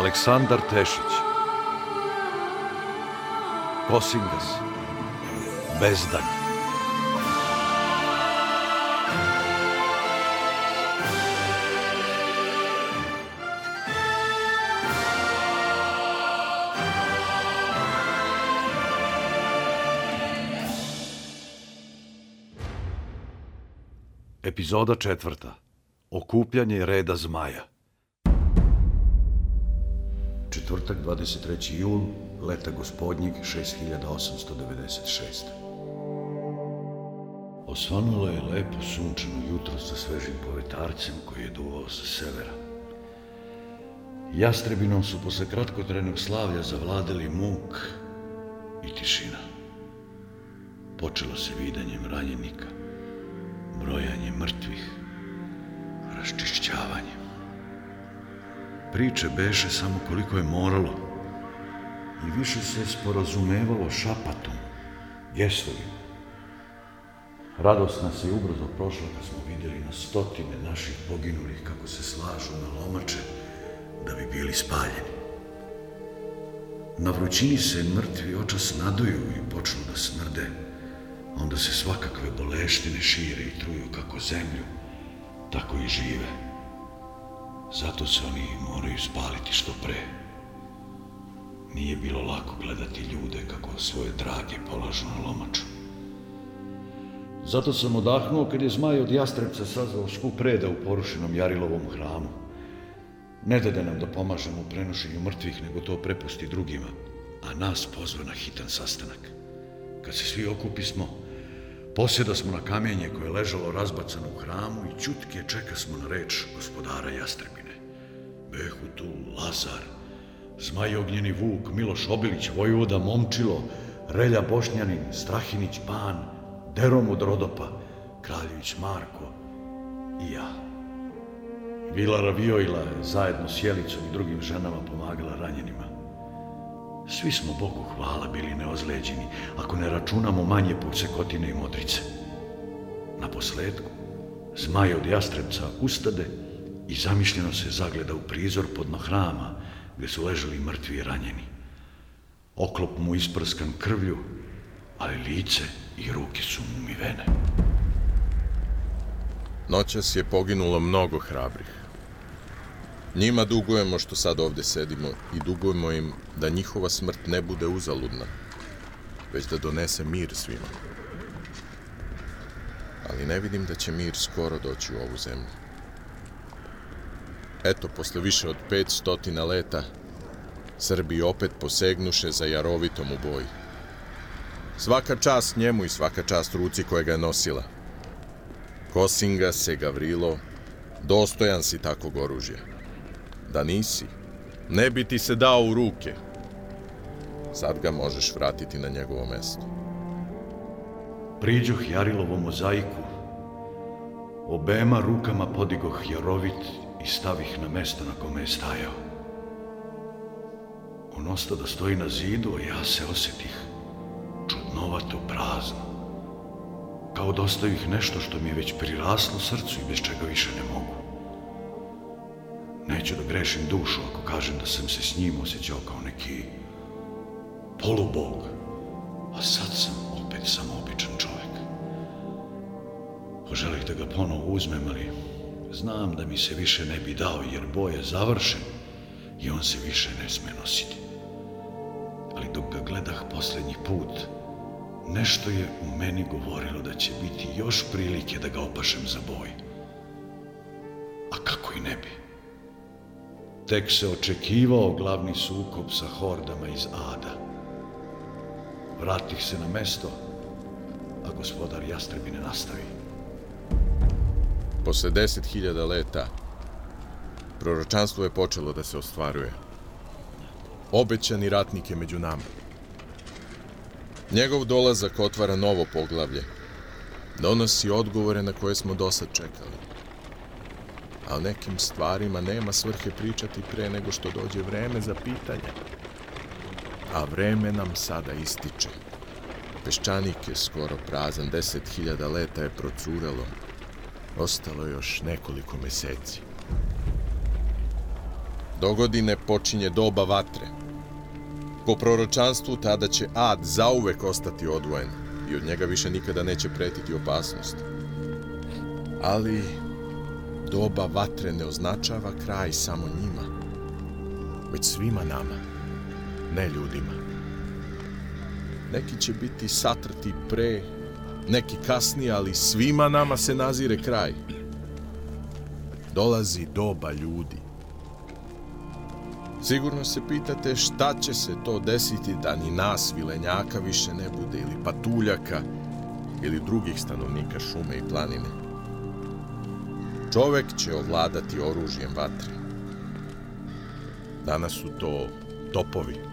Aleksandar Tešić. Kosingas. Bezdanj Epizoda četvrta. Okupljanje reda zmaja Četvrtak 23. jul, leta gospodnjeg 6896. Osvanulo je lepo sunčano jutro sa svežim povetarcem koji je duvao sa severa. Jastrebinom su posle kratkotrenog slavlja zavladali muk i tišina. Počelo se vidanjem ranjenika, brojanje mrtvih, Priče beše samo koliko je moralo i više se sporazumevalo šapatom, gestovima. Radost nas je ubrzo prošla kad smo vidjeli na stotine naših poginulih kako se slažu na lomače da bi bili spaljeni. Na vrućini se mrtvi očas naduju i počnu da smrde, onda se svakakve boleštine šire i truju kako zemlju, tako i žive. Zato se oni moraju spaliti što pre. Nije bilo lako gledati ljude kako svoje drage polažu na lomaču. Zato sam odahnuo kad je zmaj od jastrebca sazvao skup reda u porušenom Jarilovom hramu. Ne dade nam da pomažemo u prenošenju mrtvih, nego to prepusti drugima, a nas pozva na hitan sastanak. Kad se svi okupismo, Posjeda smo na kamenje koje je ležalo razbacano u hramu i čutke čeka smo na reč gospodara Jastrebine. Behu tu Lazar, Zmaj Ognjeni Vuk, Miloš Obilić, Vojvoda Momčilo, Relja Bošnjanin, Strahinić Ban, Derom od Rodopa, Kraljević Marko i ja. Vilara Viojla je zajedno s Jelicom i drugim ženama pomagala ranjenima. Svi smo Bogu hvala bili neozleđeni, ako ne računamo manje pucekotine i modrice. Na posledku, zmaj od jastrebca ustade i zamišljeno se zagleda u prizor podno hrama, gde su ležali mrtvi i ranjeni. Oklop mu isprskan krvlju, ali lice i ruke su mu umivene. Noćas je poginulo mnogo hrabrih. Njima dugujemo što sad ovde sedimo i dugujemo im da njihova smrt ne bude uzaludna, već da donese mir svima. Ali ne vidim da će mir skoro doći u ovu zemlju. Eto, posle više od 500 leta, Srbi opet posegnuše za Jarovitom u boji. Svaka čast njemu i svaka čast ruci koja ga je nosila. Kosinga se, Gavrilo, dostojan si takvog oružja. Da nisi, ne bi ti se dao u ruke. Sad ga možeš vratiti na njegovo mesto. Priđoh Jarilovom mozaiku, obema rukama podigoh Jarovit i stavih na mesto na kome je stajao. On osta da stoji na zidu, a ja se osetih čudnovato prazno. Kao da ostavih nešto što mi je već priraslo srcu i bez čega više ne mogu. Neću da grešim dušu ako kažem da sam se s njim osjećao kao neki polubog, a sad sam opet samo običan čovek. Poželih da ga ponovo uzmem, ali znam da mi se više ne bi dao jer boj je završen i on se više ne sme nositi. Ali dok ga gledah poslednji put, nešto je u meni govorilo da će biti još prilike da ga opašem za boj. A kako i ne bi? Tek se očekivao glavni sukob sa hordama iz Ada. Vratih se na mesto, a gospodar Jastrebine nastavi. Posle deset hiljada leta, proročanstvo je počelo da se ostvaruje. Obećani ratnik je među nama. Njegov dolazak otvara novo poglavlje. Donosi odgovore na koje smo dosad čekali a o nekim stvarima nema svrhe pričati pre nego što dođe vreme za pitanje. A vreme nam sada ističe. Peščanik je skoro prazan, deset hiljada leta je procurelo. Ostalo još nekoliko meseci. Dogodine počinje doba vatre. Po proročanstvu tada će ad zauvek ostati odvojen i od njega više nikada neće pretiti opasnost. Ali doba vatre ne označava kraj samo njima, već svima nama, ne ljudima. Neki će biti satrti pre, neki kasnije, ali svima nama se nazire kraj. Dolazi doba ljudi. Sigurno se pitate šta će se to desiti da ni nas, vilenjaka, više ne bude, ili patuljaka, ili drugih stanovnika šume i planine. Čovek će ovladati oružjem vatre. Danas su to topovi.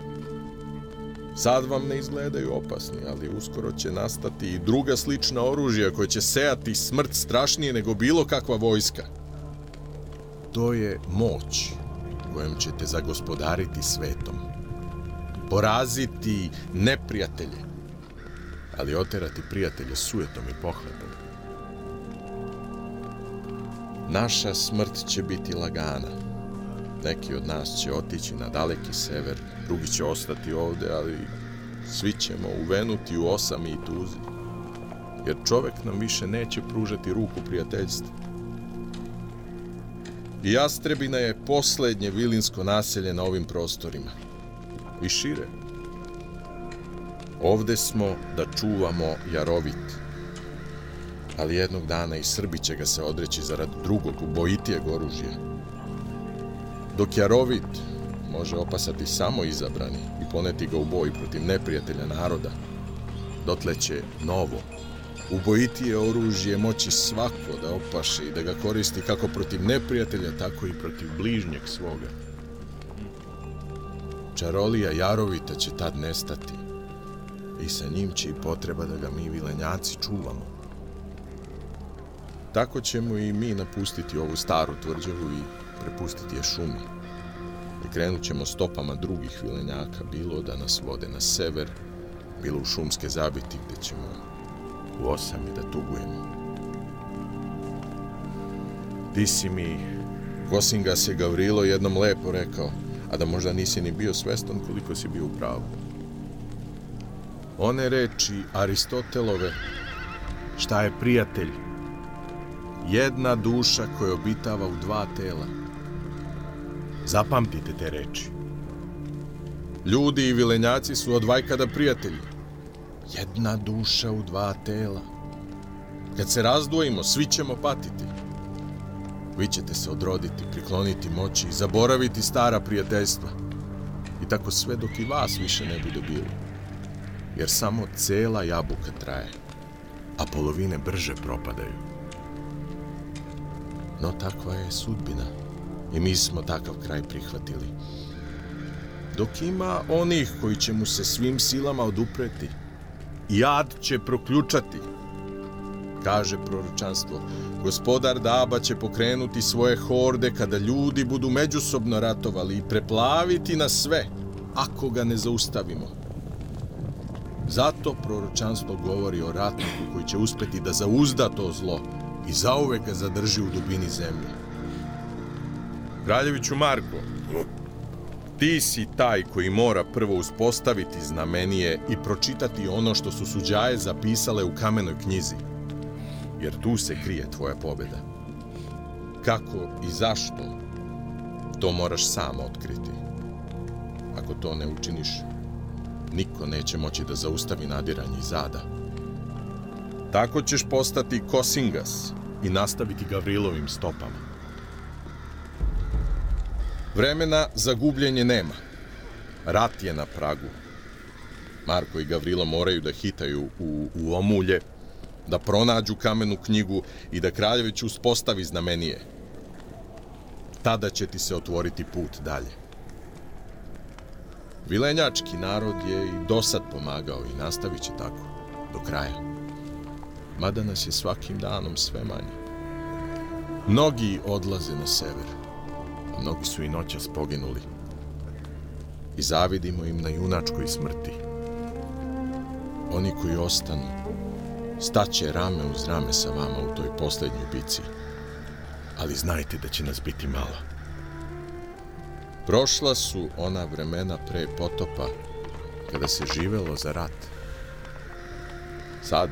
Sad vam ne izgledaju opasni, ali uskoro će nastati i druga slična oružja koja će sejati smrt strašnije nego bilo kakva vojska. To je moć kojom ćete zagospodariti svetom. Poraziti neprijatelje, ali oterati prijatelje sujetom i pohlepom. Naša smrt će biti lagana Neki od nas će otići na daleki sever, drugi će ostati ovde, ali svi ćemo uvenuti u osami i tuzi. Jer čovek nam više neće pružati ruku prijateljstva. I Jastrebina je poslednje vilinsko naselje na ovim prostorima. I šire. Ovde smo da čuvamo Jarovit. Ali jednog dana i Srbi će ga se odreći zarad drugog, ubojitijeg oružja dok Jarovit može opasati samo izabrani i poneti ga u boj protiv neprijatelja naroda, dotle će novo, ubojitije oružje moći svako da opaše i da ga koristi kako protiv neprijatelja, tako i protiv bližnjeg svoga. Čarolija Jarovita će tad nestati i sa njim će i potreba da ga mi vilenjaci čuvamo. Tako ćemo i mi napustiti ovu staru tvrđavu i prepustiti je šumi. I krenut ćemo stopama drugih vilenjaka, bilo da nas vode na sever, bilo u šumske zabiti gde ćemo u osami da tugujemo. Ti si mi, Gosinga se Gavrilo jednom lepo rekao, a da možda nisi ni bio svestan koliko si bio u pravu. One reči Aristotelove, šta je prijatelj? Jedna duša koja obitava u dva tela – Zapamtite te reči. Ljudi i vilenjaci su od vajkada prijatelji. Jedna duša u dva tela. Kad se razdvojimo, svi ćemo patiti. Vi ćete se odroditi, prikloniti moći i zaboraviti stara prijateljstva. I tako sve dok i vas više ne bude bilo. Jer samo cela jabuka traje, a polovine brže propadaju. No takva je sudbina. I mi smo takav kraj prihvatili. Dok ima onih koji će mu se svim silama odupreti, i ad će proključati, kaže proročanstvo. Gospodar Daba će pokrenuti svoje horde kada ljudi budu međusobno ratovali i preplaviti na sve, ako ga ne zaustavimo. Zato proročanstvo govori o ratniku koji će uspeti da zauzda to zlo i zauvek ga zadrži u dubini zemlje. Kraljeviću Marko, ti si taj koji mora prvo uspostaviti znamenije i pročitati ono što su suđaje zapisale u kamenoj knjizi, jer tu se krije tvoja pobeda. Kako i zašto, to moraš sam otkriti. Ako to ne učiniš, niko neće moći da zaustavi nadiranje zada. Tako ćeš postati Kosingas i nastaviti Gavrilovim stopama. Vremena za gubljenje nema. Rat je na pragu. Marko i Gavrilo moraju da hitaju u, u omulje, da pronađu kamenu knjigu i da kraljević uspostavi znamenije. Tada će ti se otvoriti put dalje. Vilenjački narod je i dosad pomagao i nastavit će tako, do kraja. Mada nas je svakim danom sve manje. Mnogi odlaze na sever mnogi su i noćas poginuli. I zavidimo im na junačkoj smrti. Oni koji ostanu, staće rame uz rame sa vama u toj poslednjoj bici. Ali znajte da će nas biti malo. Prošla su ona vremena pre potopa, kada se živelo za rat. Sad,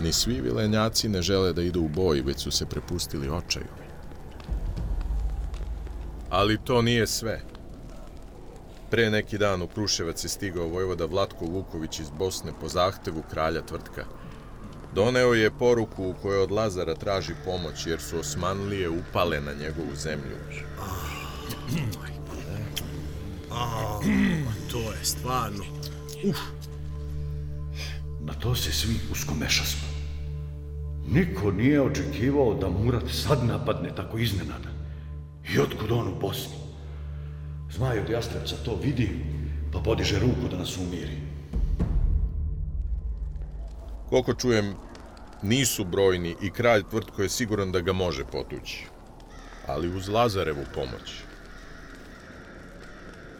ni svi vilenjaci ne žele da idu u boj, već su se prepustili očaju. Ali to nije sve. Pre neki dan u Kruševac je stigao vojvoda Vlatko Vuković iz Bosne po zahtevu kralja Tvrtka. Doneo je poruku u kojoj od Lazara traži pomoć jer su Osmanlije upale na njegovu zemlju. A, pa to je stvarno. Uf, Na to se svi uskomešasmo. Niko nije očekivao da Murat sad napadne tako iznenada. I otkud on u Bosni? Zmaj od Jastrepca to vidi, pa podiže ruku da nas umiri. Koliko čujem, nisu brojni i kralj Tvrtko je siguran da ga može potući. Ali uz Lazarevu pomoć.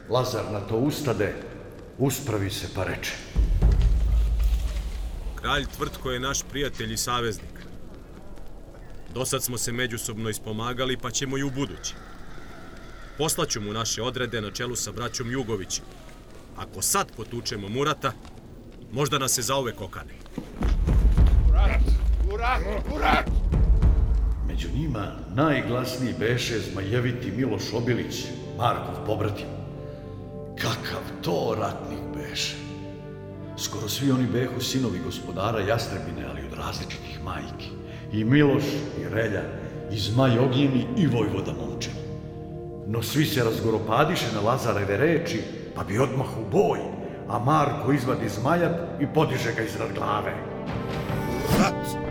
Lazar na to ustade, uspravi se pa reče. kralj Tvrtko je naš prijatelj i saveznik. Dosad smo se međusobno ispomagali, pa ćemo i u budući. Poslaću mu naše odrede na čelu sa braćom Jugović. Ako sad potučemo Murata, možda nas se zauvek okane. Među njima najglasniji beše zmajeviti Miloš Obilić, Markov pobratim. Kakav to ratnik beše! Skoro svi oni behu sinovi gospodara Jastrebine, ali od različitih majki. I Miloš, i Relja, i Zmaj Ognjeni, i Vojvoda Momčin. No svi se razgoropadiše na Lazareve reči, pa bi odmah u boj, a Marko izvadi zmajat i podiže ga iznad glave. Rat!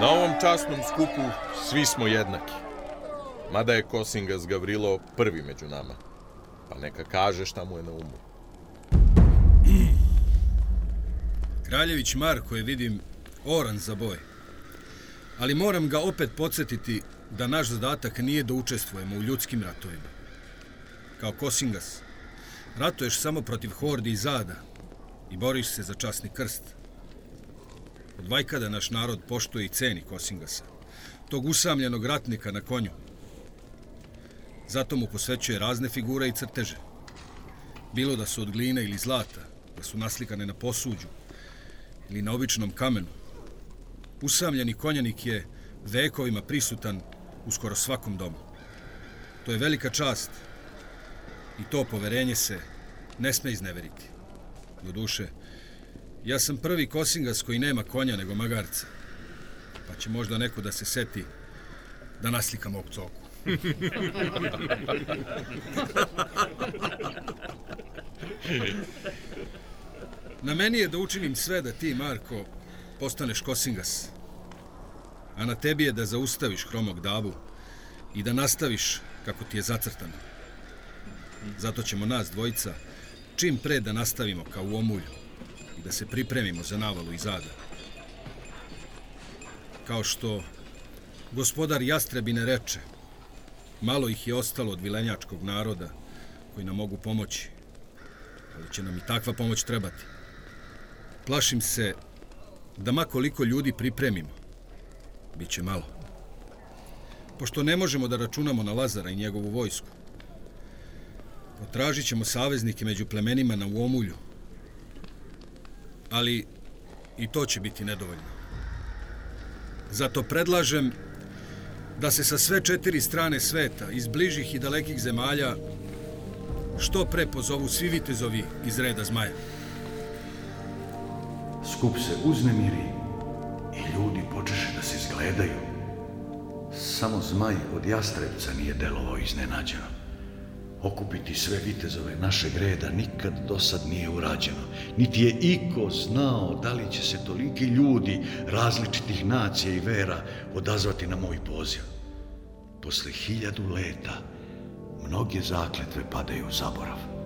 Na ovom časnom skupu svi smo jednaki. Mada je Kosingas Gavrilo prvi među nama. Pa neka kaže šta mu je na umu. Kraljević Marko je, vidim, oran za boj. Ali moram ga opet podsjetiti da naš zadatak nije da učestvujemo u ljudskim ratovima. Kao Kosingas, ratuješ samo protiv hordi i zada i boriš se za časni krst. Od vajkada naš narod poštuje i ceni Kosingasa, tog usamljenog ratnika na konju. Zato mu posvećuje razne figure i crteže. Bilo da su od gline ili zlata, da su naslikane na posuđu ili na običnom kamenu. Usamljeni konjanik je vekovima prisutan u skoro svakom domu. To je velika čast i to poverenje se ne sme izneveriti. Do duše, ja sam prvi kosingas koji nema konja nego magarca. Pa će možda neko da se seti da naslika mog coku. Na meni je da učinim sve da ti, Marko, postaneš kosingas. A na tebi je da zaustaviš hromog davu i da nastaviš kako ti je zacrtano. Zato ćemo nas dvojica čim pre da nastavimo kao u omulju i da se pripremimo za navalu iz zada. Kao što gospodar Jastrebine reče, malo ih je ostalo od vilenjačkog naroda koji nam mogu pomoći, ali će nam i takva pomoć trebati. Plašim se da ma koliko ljudi pripremimo, bit će malo. Pošto ne možemo da računamo na Lazara i njegovu vojsku, potražit ćemo saveznike među plemenima na Uomulju. Ali i to će biti nedovoljno. Zato predlažem da se sa sve četiri strane sveta, iz bližih i dalekih zemalja, što pre pozovu svi vitezovi iz reda zmaja. Skup se uznemiri i ljudi počeše da se zgledaju. Samo zmaj od jastrebca nije delovao iznenađeno. Okupiti sve vitezove našeg reda nikad do sad nije urađeno. Niti je iko znao da li će se toliki ljudi različitih nacija i vera odazvati na moj poziv. Posle hiljadu leta mnoge zakletve padaju u zaborav.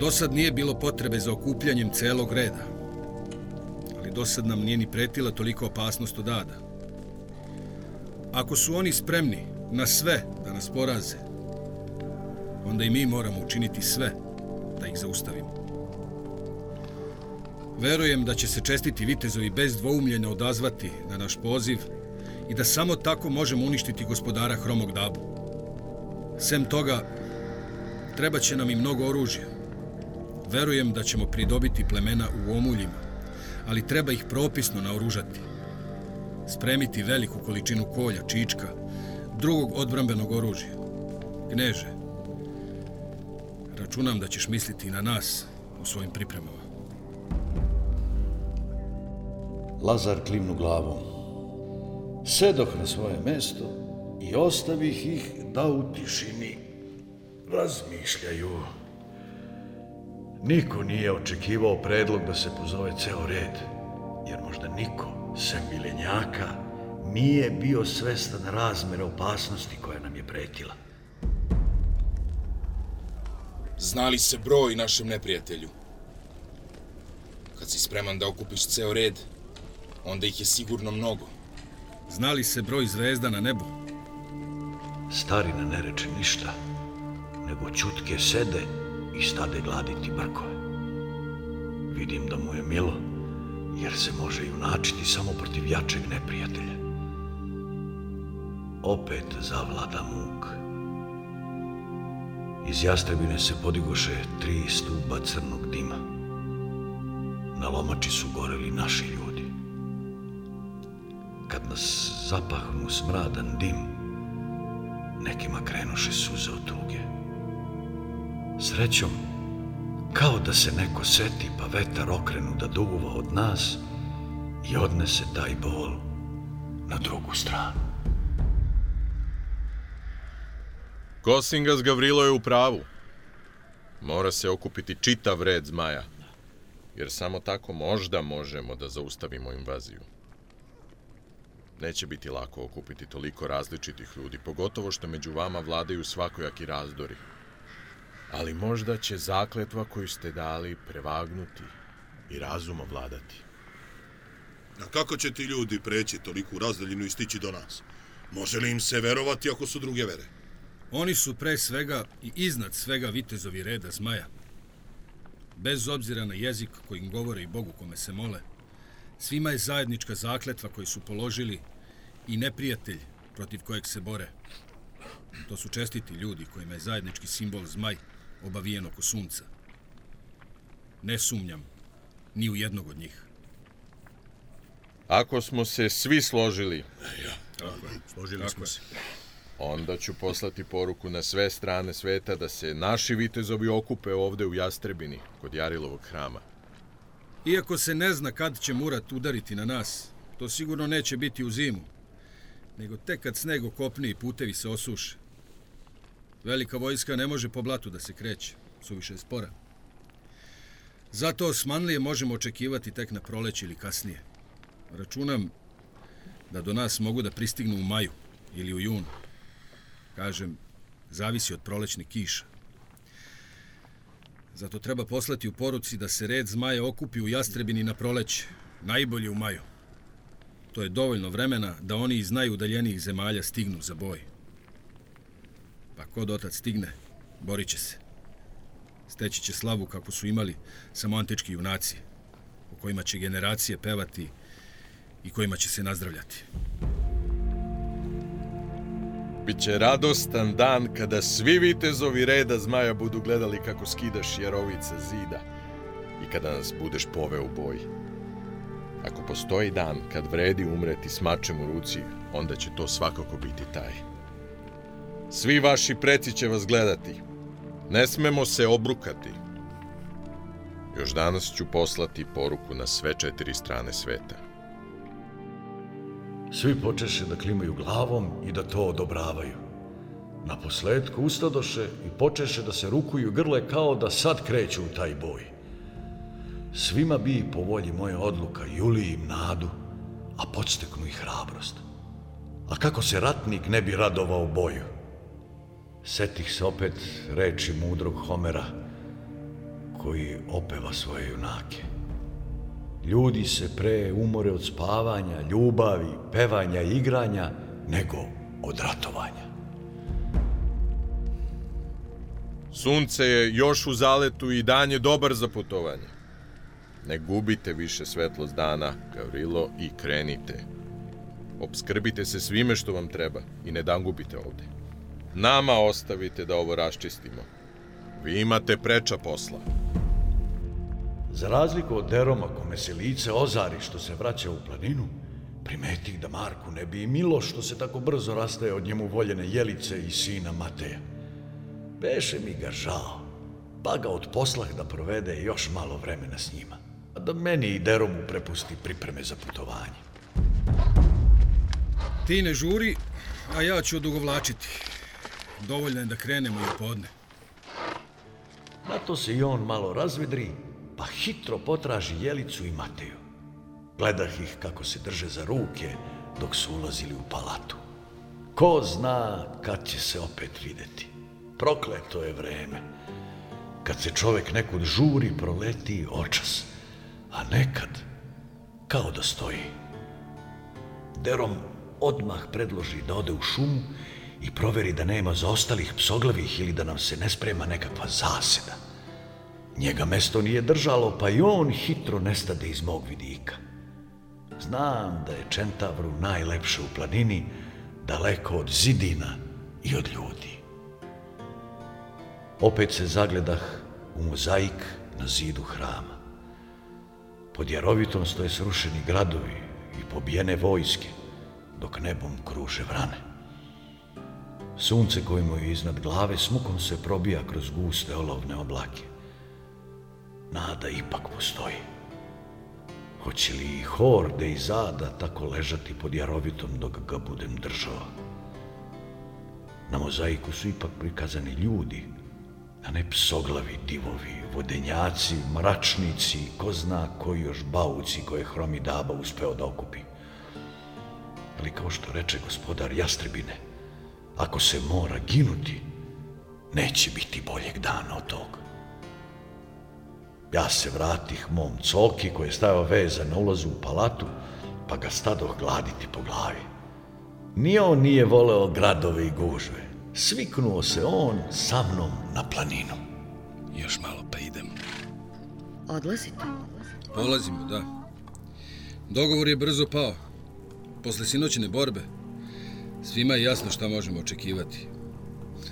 Do sad nije bilo potrebe za okupljanjem celog reda. Ali do sad nam nije ni pretila toliko opasnost od ada. Ako su oni spremni na sve da nas poraze, onda i mi moramo učiniti sve da ih zaustavimo. Verujem da će se čestiti vitezovi bez dvoumljenja odazvati na naš poziv i da samo tako možemo uništiti gospodara Hromog Dabu. Sem toga, treba će nam i mnogo oružja. Verujem da ćemo pridobiti plemena u omuljima, ali treba ih propisno naoružati. Spremiti veliku količinu kolja, čička, drugog odbrambenog oružja. Kneže, računam da ćeš misliti na nas u svojim pripremama. Lazar klimnu glavom. Sedoh na svoje mesto i ostavih ih da u tišini razmišljaju. Niko nije očekivao predlog da se pozove ceo red, jer možda niko, sem milenjaka, nije bio svestan razmera opasnosti koja nam je pretila. Znali se broj našem neprijatelju. Kad si spreman da okupiš ceo red, onda ih je sigurno mnogo. Znali se broj zvezda na nebu? Starina ne reče ništa, nego čutke sede i stade gladiti brkove. Vidim da mu je milo, jer se može junačiti samo protiv jačeg neprijatelja. Opet zavlada muk. Iz jastrebine se podigoše tri stuba crnog dima. Na lomači su goreli naši ljudi. Kad nas zapahnu smradan dim, nekima krenuše suze od tuge. Srećom, kao da se neko seti pa vetar okrenu da duva od nas i odnese taj bol na drugu stranu. Kosingas Gavrilo je u pravu. Mora se okupiti čitav red zmaja, jer samo tako možda možemo da zaustavimo invaziju. Neće biti lako okupiti toliko različitih ljudi, pogotovo što među vama vladaju svakojaki razdori. Ali možda će zakletva koju ste dali prevagnuti i razum ovladati. A kako će ti ljudi preći toliku razdaljinu i stići do nas? Može li im se verovati ako su druge vere? Oni su pre svega i iznad svega vitezovi reda zmaja. Bez obzira na jezik kojim govore i Bogu kome se mole, svima je zajednička zakletva koju su položili i neprijatelj protiv kojeg se bore. To su čestiti ljudi kojima je zajednički simbol zmaj obavijen oko sunca. Ne sumnjam ni u jednog od njih. Ako smo se svi složili, Tako je, složili smo se. onda ću poslati poruku na sve strane sveta da se naši vitezovi okupe ovde u Jastrebini, kod Jarilovog hrama. Iako se ne zna kad će Murat udariti na nas, to sigurno neće biti u zimu, nego tek kad sneg okopni i putevi se osuše. Velika vojska ne može po blatu da se kreće, suviše je spora. Zato Osmanlije možemo očekivati tek na proleće ili kasnije. Računam da do nas mogu da pristignu u maju ili u junu. Kažem, zavisi od prolećnih kiša. Zato treba poslati u poruci da se red zmaja okupi u Jastrebini na proleće, najbolje u maju. To je dovoljno vremena da oni iz najudaljenijih zemalja stignu za boj. Pa ko dotad stigne, borit će se. Steći će slavu kako su imali samo antički junaci, o kojima će generacije pevati i kojima će se nazdravljati. Biće radostan dan kada svi vitezovi reda zmaja budu gledali kako skidaš jerovice zida i kada nas budeš poveo u boj. Ako postoji dan kad vredi umreti s mačem u ruci, onda će to svakako biti taj. Svi vaši preci će vas gledati. Ne smemo se obrukati. Još danas ću poslati poruku na sve četiri strane sveta. Svi počeše da klimaju glavom i da to odobravaju. Na posledku ustadoše i počeše da se rukuju grle kao da sad kreću u taj boj. Svima bi po volji moja odluka juli im nadu, a podsteknu i hrabrost. A kako se ratnik ne bi radovao boju? Setih se opet reči mudrog Homera, koji opeva svoje junake. Ljudi se pre umore od spavanja, ljubavi, pevanja igranja, nego od ratovanja. Sunce je još u zaletu i dan je dobar za putovanje. Ne gubite više svetlost dana, Gavrilo, i krenite. Obskrbite se svime što vam treba i ne dangubite ovde. Nama ostavite da ovo raščistimo. Vi imate preča posla. Za razliku od Deroma kome se lice ozari što se vraća u planinu, primetih da Marku ne bi i milo što se tako brzo rastaje od njemu voljene Jelice i sina Mateja. Beše mi ga žao, pa ga od poslah da provede još malo vremena s njima, a da meni i Deromu prepusti pripreme za putovanje. Ti ne žuri, a ja ću odugovlačiti. Dovoljno je da krenemo i podne. Na to se i on malo razvedri, pa hitro potraži Jelicu i Mateju. Gledah ih kako se drže za ruke dok su ulazili u palatu. Ko zna kad će se opet videti. Prokleto je vreme. Kad se čovek nekud žuri, proleti očas. A nekad, kao da stoji. Derom odmah predloži da ode u šumu i proveri da nema zaostalih psoglavih ili da nam se ne sprema nekakva zaseda. Njega mesto nije držalo, pa i on hitro nestade iz mog vidika. Znam da je Čentavru najlepše u planini, daleko od zidina i od ljudi. Opet se zagledah u mozaik na zidu hrama. Pod Jarovitom stoje srušeni gradovi i pobijene vojske, dok nebom kruže vrane. Sunce koje mu je iznad glave smukom se probija kroz guste olovne oblake. Nada ipak postoji. Hoće li i horde i zada tako ležati pod Jarovitom dok ga budem držao? Na mozaiku su ipak prikazani ljudi, a ne psoglavi divovi, vodenjaci, mračnici, ko zna koji još bauci koje Hromi Daba uspeo da okupi. Ali kao što reče gospodar Jastrebine, ako se mora ginuti, neće biti boljeg dana od toga. Ja se vratih mom coki koji je stajao vezan na ulazu u palatu, pa ga stadoh gladiti po glavi. Ni on nije voleo gradove i gužve. Sviknuo se on sa mnom na planinu. Još malo pa idem. Odlazite? Polazimo, da. Dogovor je brzo pao. Posle sinoćne borbe, svima je jasno šta možemo očekivati.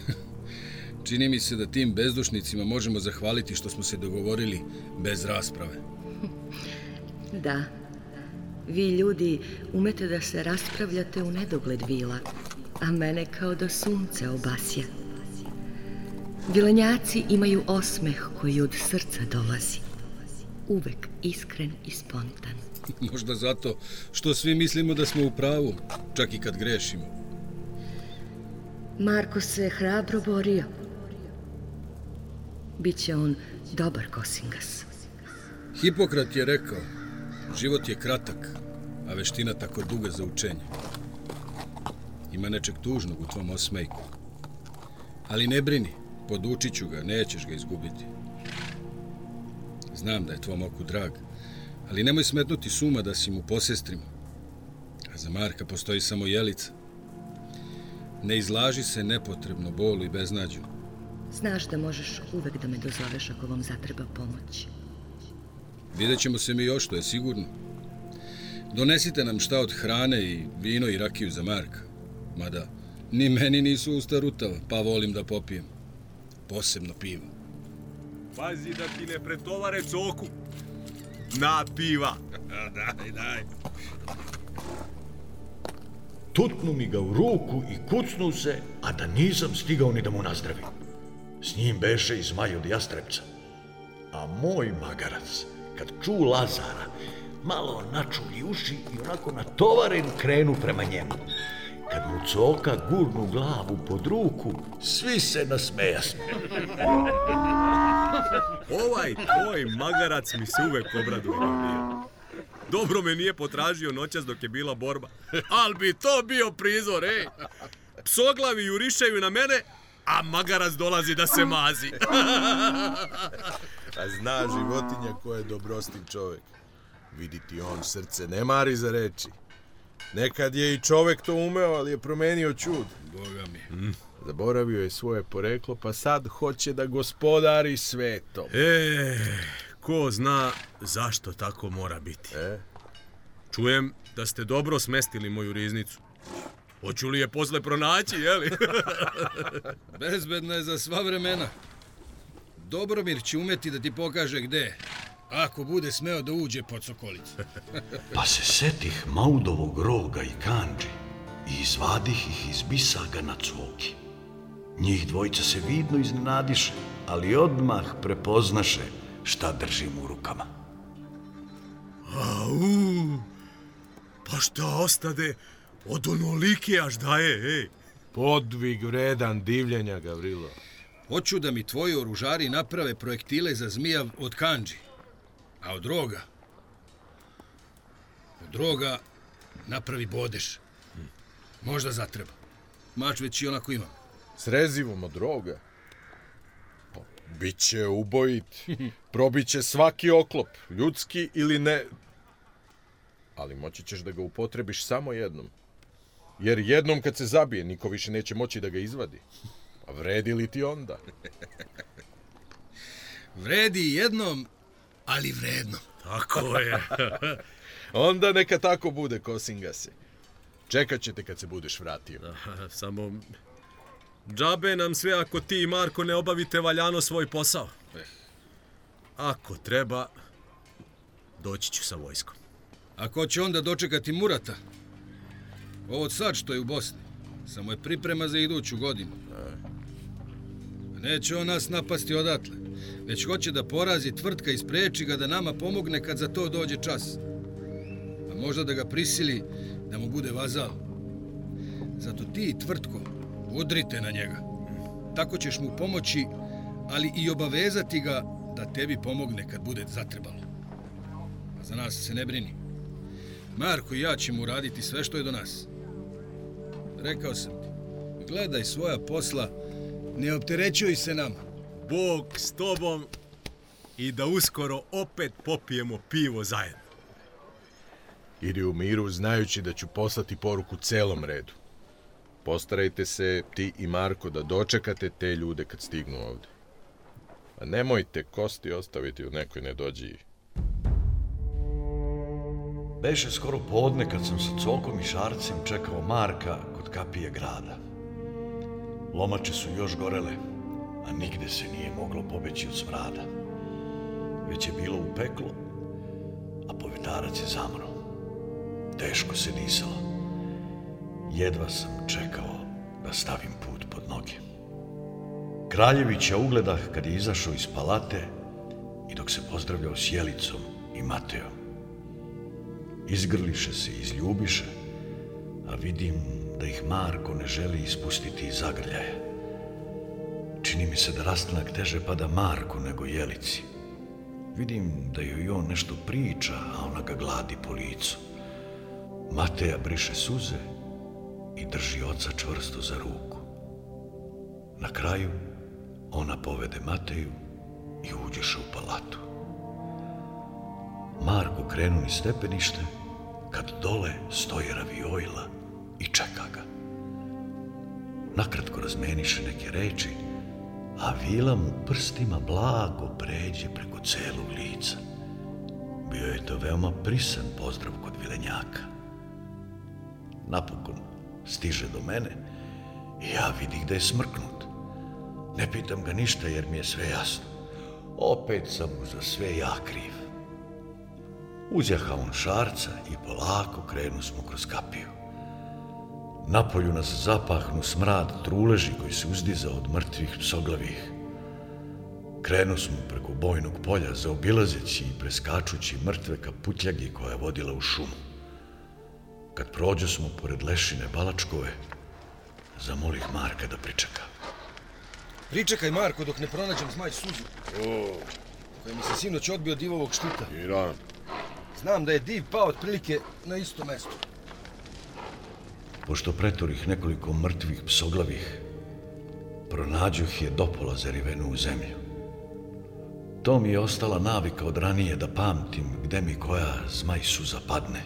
Čini mi se da tim bezdušnicima možemo zahvaliti što smo se dogovorili bez rasprave. Da. Vi ljudi umete da se raspravljate u nedogled vila, a mene kao da sunce obasja. Vilenjaci imaju osmeh koji od srca dolazi. Uvek iskren i spontan. Možda zato što svi mislimo da smo u pravu, čak i kad grešimo. Marko se hrabro borio. Biće on dobar kosingas. Hipokrat je rekao, život je kratak, a veština tako duga za učenje. Ima nečeg tužnog u tvom osmejku. Ali ne brini, podučit ću ga, nećeš ga izgubiti. Znam da je tvom oku drag, ali nemoj smetnuti suma da si mu posestrimo. A za Marka postoji samo jelica. Ne izlaži se nepotrebno bolu i beznađu. Znaš da možeš uvek da me dozoveš ako vam zatreba pomoć. Vidjet ćemo se mi još, to je sigurno. Donesite nam šta od hrane i vino i rakiju za Marka. Mada, ni meni nisu usta rutava, pa volim da popijem. Posebno pivo. Pazi da ti ne pretovare coku. Na piva. daj, daj. Tutnu mi ga u ruku i kucnu se, a da nisam stigao ni da mu nazdravim. S njim beše i zmaj od jastrebca. A moj magarac, kad ču Lazara, malo načuli uši i onako natovaren krenu prema njemu. Kad mu coka gurnu glavu pod ruku, svi se nasmejasme. Ovaj tvoj magarac mi se uvek obraduje. Dobro me nije potražio noćas dok je bila borba. Al bi to bio prizor, ej! Psoglavi jurišaju na mene, a magarac dolazi da se mazi. A zna životinja ko je dobrostiv čovek. Viditi on srce ne mari za reči. Nekad je i čovek to umeo, ali je promenio čud. Boga mi. Zaboravio je svoje poreklo, pa sad hoće da gospodari svetom. E, ko zna zašto tako mora biti. E? Čujem da ste dobro smestili moju riznicu. Hoću li je posle pronaći, jeli? Bezbedna je za sva vremena. Dobromir će umeti da ti pokaže gde je. Ako bude smeo da uđe pod sokolicu. Pa se setih Maudovog roga i kanđi i izvadih ih iz bisaga na cvoki. Njih dvojica se vidno iznenadiše, ali odmah prepoznaše šta držim u rukama. Au, pa šta ostade od onolike až daje, ej? Podvig vredan divljenja, Gavrilo. Hoću da mi tvoji oružari naprave projektile za zmija od kanđi. A od roga... Od roga napravi bodeš. Možda zatreba. Mač već i onako imam. S rezivom od roga. Pa, Biće ubojit. Probiće svaki oklop, ljudski ili ne. Ali moći ćeš da ga upotrebiš samo jednom. Jer jednom kad se zabije, niko više neće moći da ga izvadi. A vredi li ti onda? Vredi jednom, ali vredno. Tako je. Onda neka tako bude, Kosingase. Čekat ćete kad se budeš vratio. Samo... Džabe nam sve ako ti i Marko ne obavite valjano svoj posao. Ako treba, doći ću sa vojskom. Ako će onda dočekati Murata? Ovo sad što je u Bosni. Samo je priprema za iduću godinu. Neće on nas napasti odatle. Već hoće da porazi tvrtka i spreči ga da nama pomogne kad za to dođe čas. A možda da ga prisili da mu bude vazal. Zato ti tvrtko udrite na njega. Tako ćeš mu pomoći, ali i obavezati ga da tebi pomogne kad bude zatrebalo. A za nas se ne brini. Marko i ja ćemo uraditi sve što je do nas. Rekao sam ti, gledaj svoja posla, ne opterećuj se nama. Bog s tobom i da uskoro opet popijemo pivo zajedno. Idi u miru znajući da ću poslati poruku celom redu. Postarajte se, ti i Marko, da dočekate te ljude kad stignu ovde. A nemojte kosti ostaviti u nekoj nedođiji. Beše skoro podne kad sam sa cokom i šarcem čekao Marka kod kapije grada. Lomače su još gorele, a nigde se nije moglo pobeći od smrada. Već je bilo u peklo, a povetarac je zamro. Teško se disalo. Jedva sam čekao da stavim put pod noge. Kraljevića ugledah kad je izašao iz palate i dok se pozdravljao s Jelicom i Mateom. Izgrliše se i izljubiše, a vidim da ih Marko ne želi ispustiti iz zagrljaja. Čini mi se da rastanak teže pada Marku nego Jelici. Vidim da joj on nešto priča, a ona ga gladi po licu. Mateja briše suze i drži oca čvrsto za ruku. Na kraju ona povede Mateju i uđeše u palatu. Marko krenu ni stepenište, kad dole stoje Raviojla i čeka ga. Nakratko razmeniše neke reči, a Vila mu prstima blago pređe preko celog lica. Bio je to veoma prisan pozdrav kod Vilenjaka. Napokon stiže do mene i ja vidi da je smrknut. Ne pitam ga ništa jer mi je sve jasno. Opet sam mu za sve ja kriv. Uzjaha on šarca i polako krenu smo kroz kapiju. Napolju nas zapahnu smrad truleži koji se uzdiza od mrtvih psoglavih. Krenu smo preko bojnog polja, zaobilazeći i preskačući mrtve kaputljagi koja je vodila u šumu. Kad prođo smo pored lešine Balačkove, zamolih Marka da pričeka. Pričekaj, Marko, dok ne pronađem zmaj suzu. O, Koja mi se sinoć odbio od divovog štuka. i rano. Znam da je div pao otprilike na isto mesto. Pošto pretorih nekoliko mrtvih psoglavih, pronađuh je dopola zarivenu u zemlju. To mi je ostala navika od ranije da pamtim gde mi koja zmaj suza padne.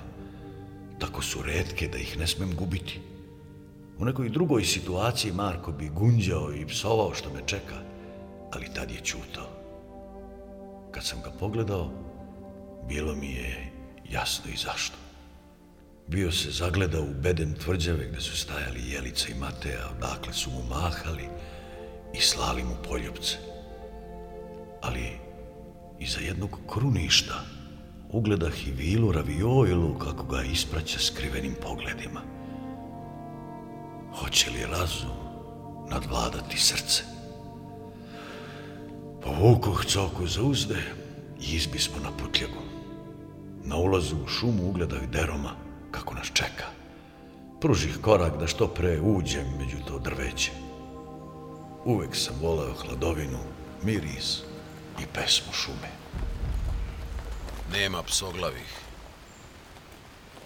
Tako su redke da ih ne smem gubiti. U nekoj drugoj situaciji Marko bi gunđao i psovao što me čeka, ali tad je čutao. Kad sam ga pogledao, bilo mi je jasno i zašto. Bio se zagledao u beden tvrđave gde su stajali Jelica i Mateja, odakle su mu mahali i slali mu poljupce. Ali iza jednog kruništa ugledah i Vilu Raviojlu kako ga ispraća skrivenim pogledima. Hoće li razum nadvladati srce? Povukoh coku za uzde i izbismo na putljagu. Na ulazu u šumu ugledah deroma kako nas čeka. Pružih korak da što pre uđem među to drveće. Uvek sam voleo hladovinu, miris i pesmu šume. Nema psoglavih.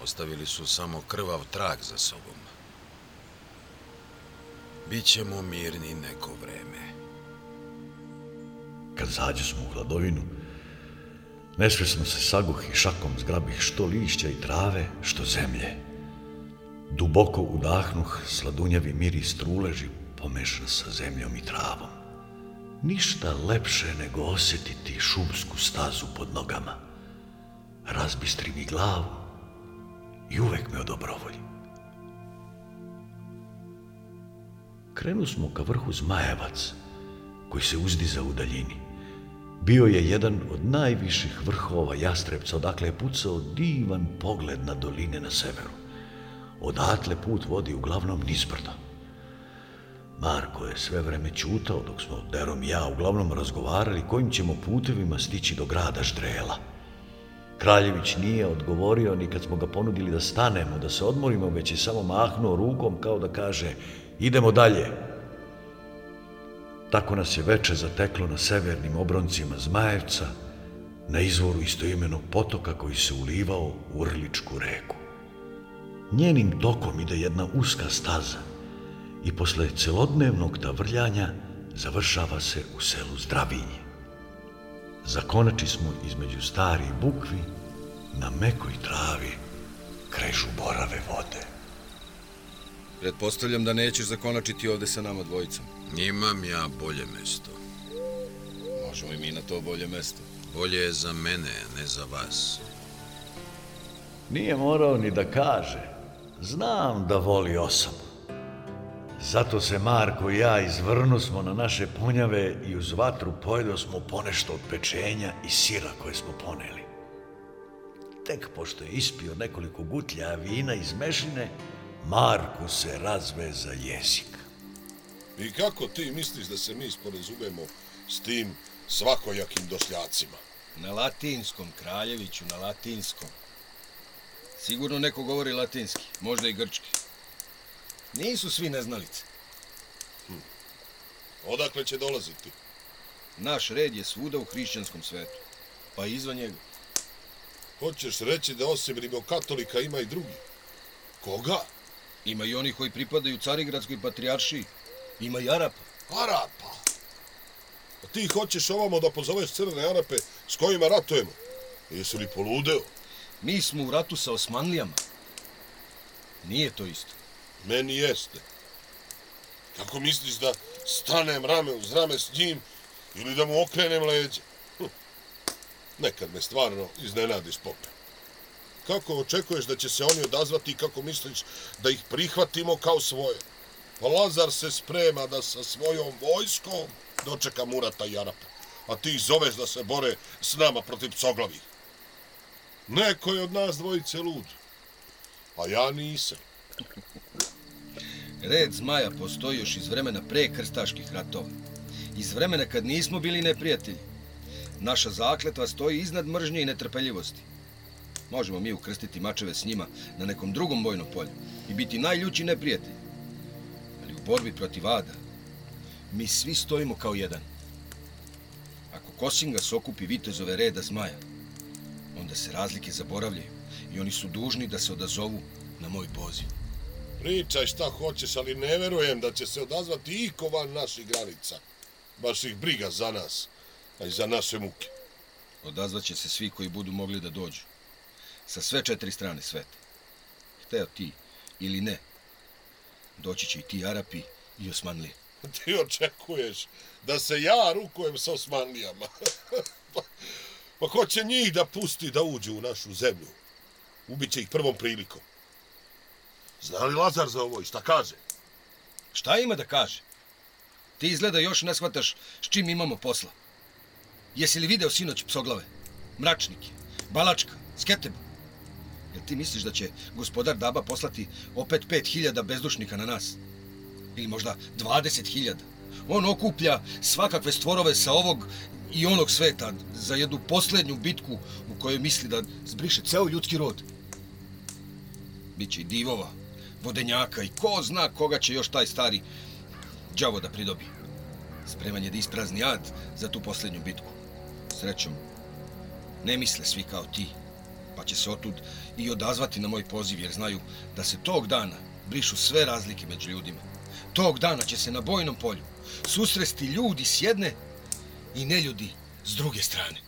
Ostavili su samo krvav trag za sobom. Bićemo mirni neko vreme. Kad zađe smo u hladovinu, nesvesno se saguh i šakom zgrabih što lišća i trave, što zemlje. Duboko udahnuh sladunjavi miris truleži pomešan sa zemljom i travom. Ništa lepše nego osjetiti šumsku stazu pod nogama. Razbistri mi glavu i uvek me odobrovolji. Krenu smo ka vrhu Zmajevac, koji se uzdiza u daljini. Bio je jedan od najviših vrhova Jastrebca, odakle je pucao divan pogled na doline na severu. Odatle put vodi uglavnom nizbrdo. Marko je sve vreme čutao dok smo Derom i ja uglavnom razgovarali kojim ćemo putevima stići do grada Ždrela. Kraljević nije odgovorio ni kad smo ga ponudili da stanemo, da se odmorimo, već je samo mahnuo rukom kao da kaže idemo dalje. Tako nas je veče zateklo na severnim obroncima Zmajevca, na izvoru istoimenog potoka koji se ulivao u Rličku reku. Njenim tokom ide jedna uska staza i posle celodnevnog tavrljanja završava se u selu Zdravinje. Zakonači smo između starih bukvi na mekoj travi krežu borave vode. Pretpostavljam da nećeš zakonačiti ovde sa nama dvojicom. Imam ja bolje mesto. Možemo i mi na to bolje mesto. Bolje je za mene, ne za vas. Nije morao ni da kaže. Znam da voli osobu. Zato se Marko i ja izvrnu smo na naše punjave i uz vatru pojedo smo ponešto od pečenja i sira koje smo poneli. Tek pošto je ispio nekoliko gutlja vina iz mešine, Marku se razveza jezik. I kako ti misliš da se mi sporazumemo s tim svakojakim dosljacima? Na latinskom, Kraljeviću, na latinskom. Sigurno neko govori latinski, možda i grčki. Nisu svi neznalice. Odakle će dolaziti? Naš red je svuda u hrišćanskom svetu, pa i izvan njega. Hoćeš reći da osim rimokatolika ima i drugi? Koga? Ima i oni koji pripadaju Carigradskoj patrijaršiji. Ima i Arapa. Arapa. A ti hoćeš ovamo da pozoveš crne Arape s kojima ratujemo? Jesi li poludeo? Mi smo u ratu sa Osmanlijama. Nije to isto. Meni jeste. Kako misliš da stanem rame uz rame s njim ili da mu okrenem leđe? Hm. Nekad me stvarno iznenadiš, pope. Kako očekuješ da će se oni odazvati i kako misliš da ih prihvatimo kao svoje? Pa Lazar se sprema da sa svojom vojskom dočeka Murata i Arapa, a ti ih zoveš da se bore s nama protiv psoglavih. Neko je od nas dvojice lud, a ja nisam. Red zmaja postoji još iz vremena pre krstaških ratova. Iz vremena kad nismo bili neprijatelji. Naša zakletva stoji iznad mržnje i netrpeljivosti. Možemo mi ukrstiti mačeve s njima na nekom drugom bojnom polju i biti najljući neprijatelji. Ali u borbi protiv Ada mi svi stojimo kao jedan. Ako Kosingas okupi vitezove reda zmaja, onda se razlike zaboravljaju i oni su dužni da se odazovu na moj poziv. Pričaj šta hoćeš, ali ne verujem da će se odazvati iko van naših granica. Baš ih briga za nas, a i za naše muke. Odazvaće se svi koji budu mogli da dođu. Sa sve četiri strane sveta. Hteo ti ili ne, doći će i ti Arapi i Osmanlije. Ti očekuješ da se ja rukujem sa Osmanlijama. pa, pa ko će njih da pusti da uđu u našu zemlju? Ubiće ih prvom prilikom. Zna li Lazar za ovo i šta kaže? Šta ima da kaže? Ti izgleda još ne shvataš s čim imamo posla. Jesi li video sinoć psoglave? Mračnike, Balačka, Sketeba? Ti misliš da će gospodar Daba poslati opet pet hiljada bezdušnika na nas? Ili možda dvadeset hiljada? On okuplja svakakve stvorove sa ovog i onog sveta za jednu poslednju bitku u kojoj misli da zbriše ceo ljudski rod. Biće i divova, vodenjaka i ko zna koga će još taj stari đavo da pridobi. Spreman je da isprazni ad za tu poslednju bitku. Srećom, ne misle svi kao ti, pa će se otud i odazvati na moj poziv jer znaju da se tog dana brišu sve razlike među ljudima. Tog dana će se na bojnom polju susresti ljudi s jedne i neljudi s druge strane.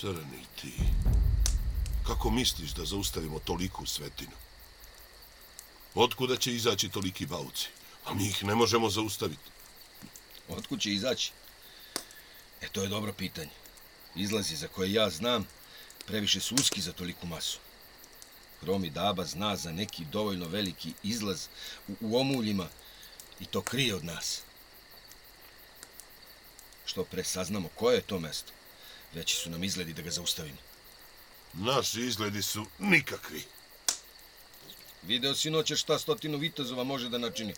Crni ti. Kako misliš da zaustavimo toliku svetinu? Otkuda će izaći toliki bauci? A mi ih ne možemo zaustaviti. Otkud će izaći? E, to je dobro pitanje. Izlazi za koje ja znam previše su uski za toliku masu. Hromi Daba zna za neki dovoljno veliki izlaz u, u omuljima i to krije od nas. Što pre saznamo koje je to mesto, veći su nam izgledi da ga zaustavimo. Naši izgledi su nikakvi. Video si noće šta stotinu vitezova može da načini.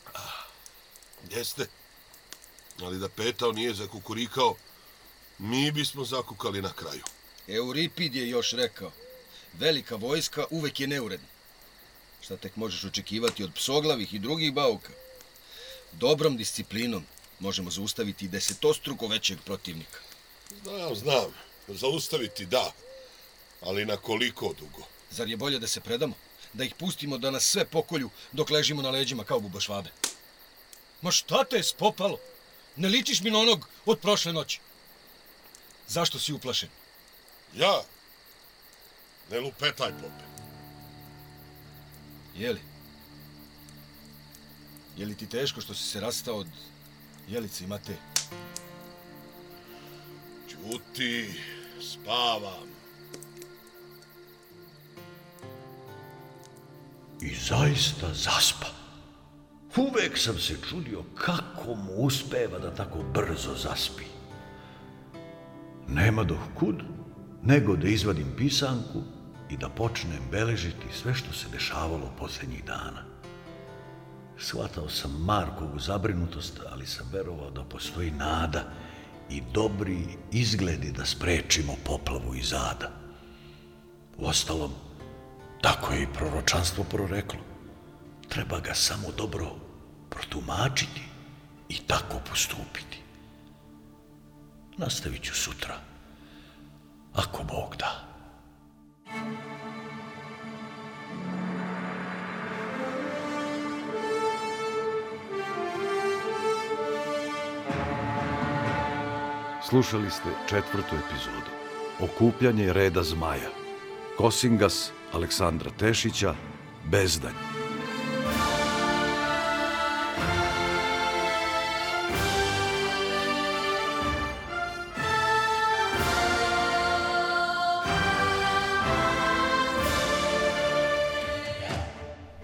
Jeste. Ali da petao nije zakukurikao, mi bismo zakukali na kraju. Euripid je još rekao, velika vojska uvek je neuredna. Šta tek možeš očekivati od psoglavih i drugih bauka? Dobrom disciplinom možemo zaustaviti desetostruko većeg protivnika. Znam, znam. Zaustaviti da. Ali na koliko dugo? Zar je bolje da se predamo? Da ih pustimo da nas sve pokolju dok ležimo na leđima kao bubašvabe? Ma šta te je spopalo? Ne ličiš mi na onog od prošle noći. Zašto si uplašen? Ja? Ne lupetaj, pope. Jeli? Je li ti teško što si se rastao od Jelice i Mate? Ćuti, spavam. I zaista zaspa. Uvek sam se čudio kako mu uspeva da tako brzo zaspi. Nema do kud, nego da izvadim pisanku i da počnem beležiti sve što se dešavalo poslednjih dana. Shvatao sam Markovu zabrinutost, ali sam verovao da postoji nada i dobri izgledi da sprečimo poplavu iz zada. Uostalom, tako je i proročanstvo proreklo. Treba ga samo dobro protumačiti i tako postupiti. Nastavit ću sutra, ako Bog da. Slušali ste četvrtu epizodu. Okupljanje reda zmaja. Kosingas Aleksandra Tešića, Bezdanj.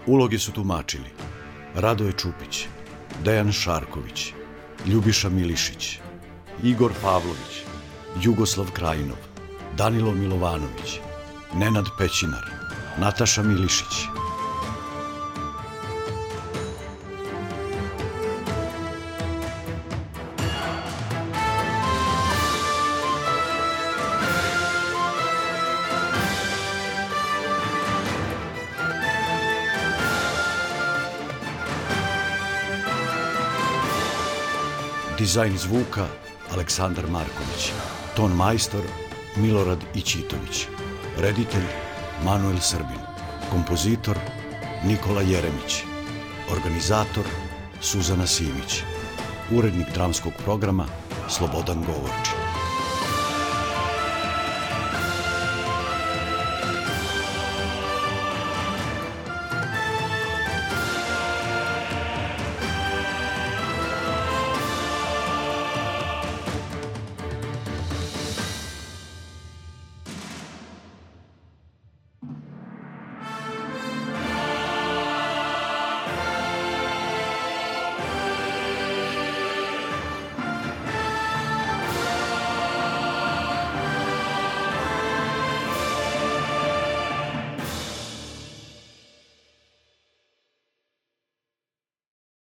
Uloge su tumačili Radoje Čupić, Dejan Šarković, Ljubiša Milišić, Igor Pavlović, Jugoslav Krajinov, Danilo Milovanović, Nenad Pećinar, Nataša Milišić. Dizajn zvuka Aleksandar Marković. Ton majstor Milorad Ićitović. Reditelj Manuel Srbin. Kompozitor Nikola Jeremić. Organizator Suzana Simić. Urednik dramskog programa Slobodan Govorči.